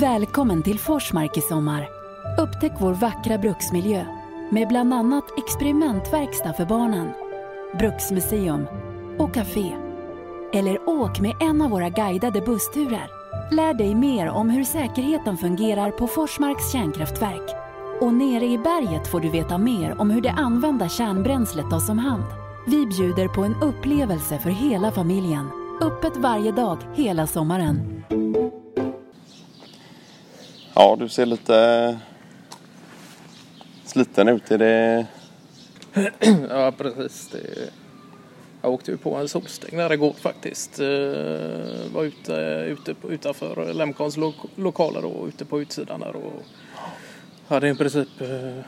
Välkommen till Forsmark i sommar. Upptäck vår vackra bruksmiljö med bland annat experimentverkstad för barnen, bruksmuseum och café. Eller åk med en av våra guidade bussturer. Lär dig mer om hur säkerheten fungerar på Forsmarks kärnkraftverk. Och nere i berget får du veta mer om hur det använda kärnbränslet tas om hand. Vi bjuder på en upplevelse för hela familjen. Öppet varje dag, hela sommaren. Ja, du ser lite sliten ut. Är det... Ja, precis. Det... Jag åkte ju på en solstäng där igår faktiskt. Eh, var ute, ute på, utanför Lemkons lo lokaler och ute på utsidan där och hade i princip eh,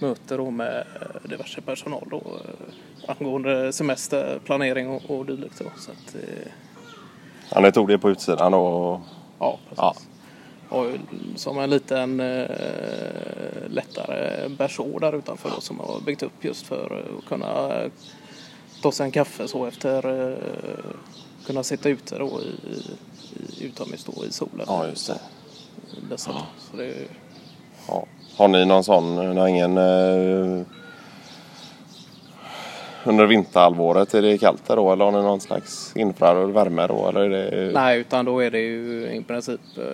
möte då med diverse personal då, eh, angående semesterplanering och, och dylikt. Då. Så att, eh, Ja, ni tog det på utsidan och... ja, precis. Ja. Och som en liten eh, lättare berså där utanför då, som har byggt upp just för att kunna eh, ta sig en kaffe så efter eh, kunna sitta ute då i, i, utomhus då i solen. Ja, just det. Dessa, så det är, Ja. Har ni någon sån, ni har ingen... Eh, under vinterhalvåret, är det kallt där då eller har ni någon slags infraröd värme då? Eller är det... nej, utan då är det ju i princip eh,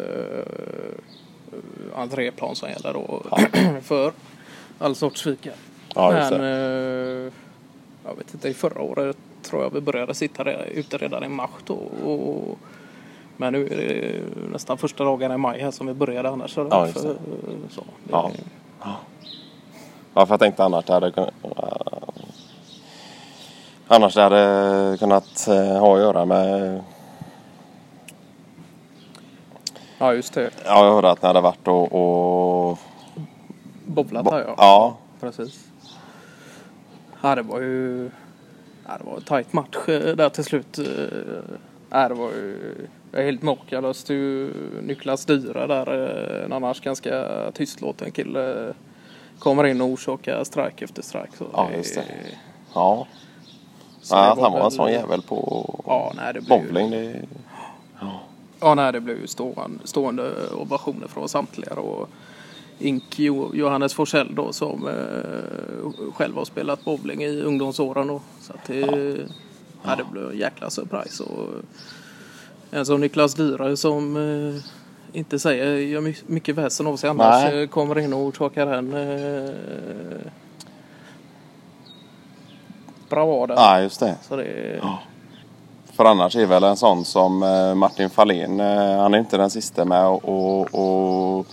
entréplan som gäller då för all sorts fika. Ja, Men det. eh, jag vet inte, i förra året tror jag vi började sitta ute redan i mars då. Och, men nu är det nästan första dagarna i maj här som vi började annars. Så, Ja, just för, det. så. Det, Ja. Ja, för jag tänkte annars det hade. Annars det hade kunnat eh, ha att göra med... ja, just det. Ja, jag hörde att ni hade varit och... och Bobblat här ja. ja. Precis. Ja, det var ju... Ja, det var en tajt match eh, där till slut. eh. Ja, det var ju jag är helt är ju Niklas Dyra där, en annars ganska tystlåten kille. Kommer in och orsakar strike efter strike. Så Ja, just det. Ja. Ja han var en sån jävel på Ja, nej, det blev ju, bowling. Det... ja, nej, det blev ju stående, stående ovationer från samtliga. Och Ink Jo- Johannes Forsell då som eh, själv har spelat bowling i ungdomsåren. Då. Så att det, ja. det blev en jäkla surprise. Och en som Niklas Dyra som eh, inte säger gör my- mycket väsen av sig annars Nej. eh, kommer in och orsakar en eh, bravaden. Ja, just det. Så det, Ja. För annars är väl en sån som eh, Martin Fahlén, eh, han är inte den sista med och, och, och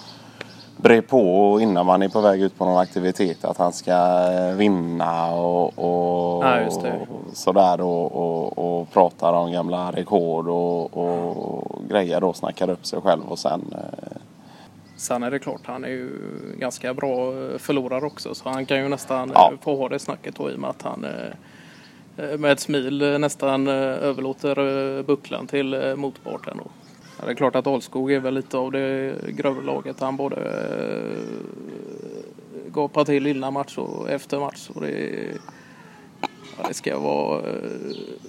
bre på innan man är på väg ut på någon aktivitet att han ska eh, vinna och, och Ja, det. sådär och, och, och pratar om gamla rekord och, och grejer då snackar upp sig själv och sen Sen är det klart, han är ju ganska bra förlorare också. Så han kan ju nästan Ja. få ha det snacket då i och med att han eh, med ett smil eh, nästan eh, överlåter bucklan till motparten. Ja, det är klart att Alskog är väl lite av det grövre laget. Han både gapar till innan match och efter match. Och det, ja, det ska vara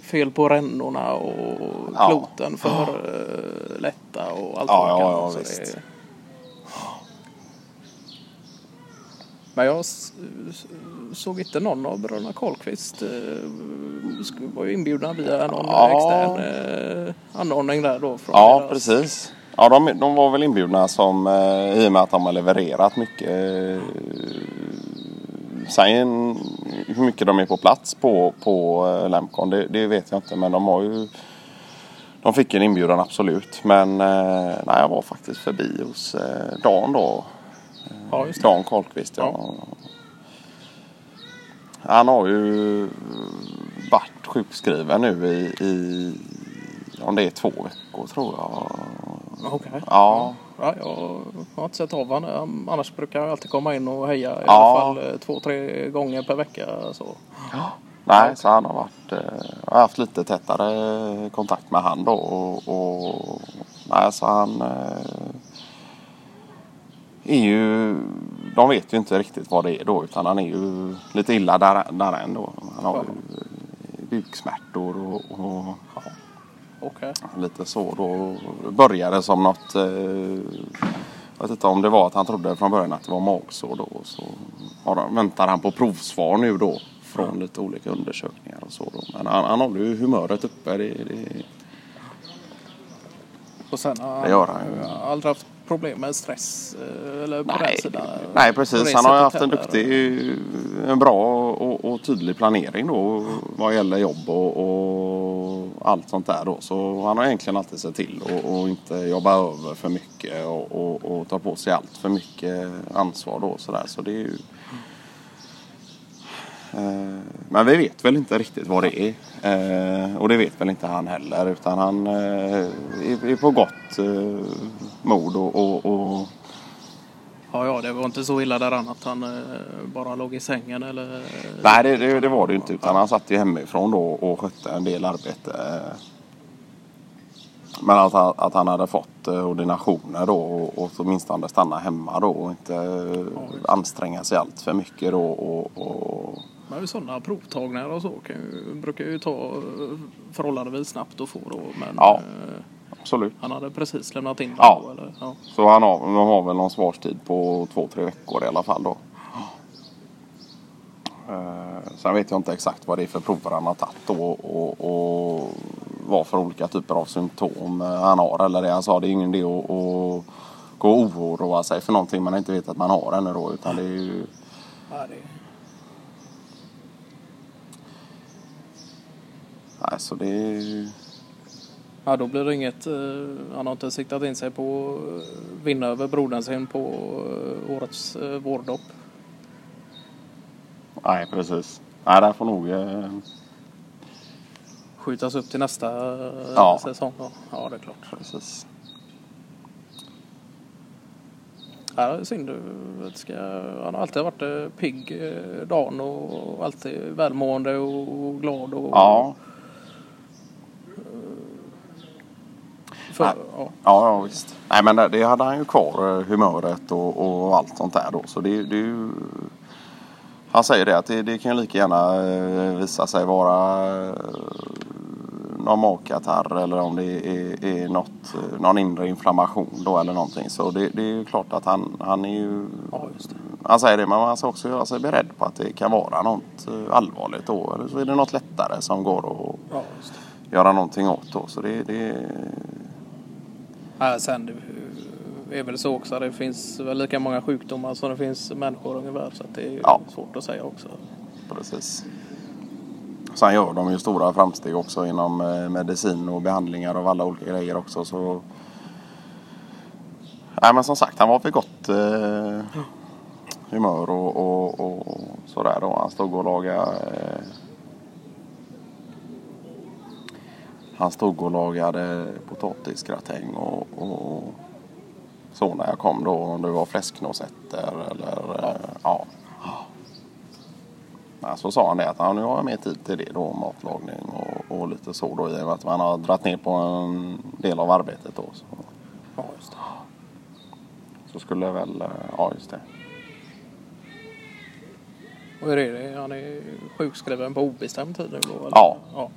fel på rännorna och kloten för lätta och allt Ja, vad ja, kan. ja, Så visst. det, Men jag såg inte någon av bröderna Karlqvist. eh, var ju inbjudna via någon Ja. extern eh, anordning där då. Från Ja, deras- precis. Ja, de, de var väl inbjudna som, eh, i och med att de har levererat mycket. Eh, sen hur mycket de är på plats på, på eh, Lemcon, det, det vet jag inte. Men de har ju... De fick en inbjudan absolut. Men eh, nej, jag var faktiskt förbi hos eh, Dan då. Ja, just det. Dan Karlqvist, ja. Han har ju varit sjukskriven nu i, i om det är två veckor tror jag. Okej. Ja, Ja, jag har inte sett av honom. Annars brukar jag alltid komma in och heja i Ja. alla fall eh, två, tre gånger per vecka. Så. nej så han har varit, eh, jag har haft lite tätare kontakt med han då och, och nej så han eh, är ju, de vet ju inte riktigt vad det är då utan han är ju lite illa där, där än då. Han har ju buksmärtor och, och Okej. Lite så då. Började som något... Eh, jag vet inte om det var att han trodde från början att det var magsår då. Så har väntar han på provsvar nu då. Från lite olika undersökningar och så då. Men han, han håller ju humöret uppe. Det, det, Och sen har han aldrig haft problem med stress eh, eller på Nej, den sidan? nej precis. Han har haft en duktig, en bra och, och tydlig planering då vad gäller jobb och, och allt sånt där då. Så han har egentligen alltid sett till och, och inte jobba över för mycket och, och, och ta på sig allt för mycket ansvar då så där. Så det är ju... Eh, Men vi vet väl inte riktigt vad det är. Eh, Och det vet väl inte han heller. Utan han eh, är på gott mod och, och, Ja, ja, det var inte så illa däran att han eh, bara låg i sängen eller? Nej, det, det, det var det ju inte. Utan han satt ju hemifrån då och skötte en del arbete. Men att att han hade fått ordinationer då och, och åtminstone stanna hemma då och inte anstränga sig allt för mycket då. Och, och, Men sådana provtagningar och så kan ju, brukar ju ta eh, förhållandevis snabbt att få då. Men Ja. eh, absolut. han hade precis lämnat in Ja. då, eller? Ja. Så han har, de har väl någon svarstid på två, tre veckor i alla fall då. Eh, Sen vet jag inte exakt vad det är för prover han har tagit då och, och vad för olika typer av symptom han har. Eller det han sa, det är ingen idé att, att gå och oroa sig för någonting man inte vet att man har ännu då. Utan det är ju... Ja, det, Nej, så det är ju... ja, då blir det inget. eh, Han har inte siktat in sig på att vinna över brodern sin på eh, årets eh, vårdopp. Nej, precis. Nej, det får nog... eh, Skjutas upp till nästa Ja. säsong. då. Ja, det är klart. Precis. Ja, det synd. Det Ska, han har alltid varit pigg, Dan och alltid välmående och glad. Och, Ja, för, Nej. ja. Ja, visst. Nej men det, det hade han ju kvar, eh, humöret och, och allt sånt där då. Så det, det är ju... Han säger det att det, det kan ju lika gärna eh, visa sig vara eh, någon magkatarr eller om det är, är något, någon inre inflammation då eller någonting. Så det, det är ju klart att han, han är ju... Ja. Han säger det men man ska också göra sig beredd på att det kan vara något allvarligt då. Eller så är det något lättare som går att Ja, göra någonting åt då. Så det, det, Ja, sen det är väl så också. Det finns väl lika många sjukdomar som det finns människor ungefär. Så att det är Ja. svårt att säga också. Precis. Sen gör de ju stora framsteg också inom eh, medicin och behandlingar av alla olika grejer också. Så... Nej men som sagt han var vid gott eh, humör och, och, och sådär. Och han stod och lagade eh, Han stod och lagade potatisgratäng och, och så när jag kom då. Om det var fläsknosetter eller eh, ja. Ja, så sa han det att ja, nu har jag mer tid till det då, matlagning och, och lite så då i och med att man har dragit ner på en del av arbetet då. Så, Ja, just det. så skulle jag väl, eh, ja just det. Och hur är det? Han är sjukskriven på obestämd tid nu då? Eller? Ja. ja.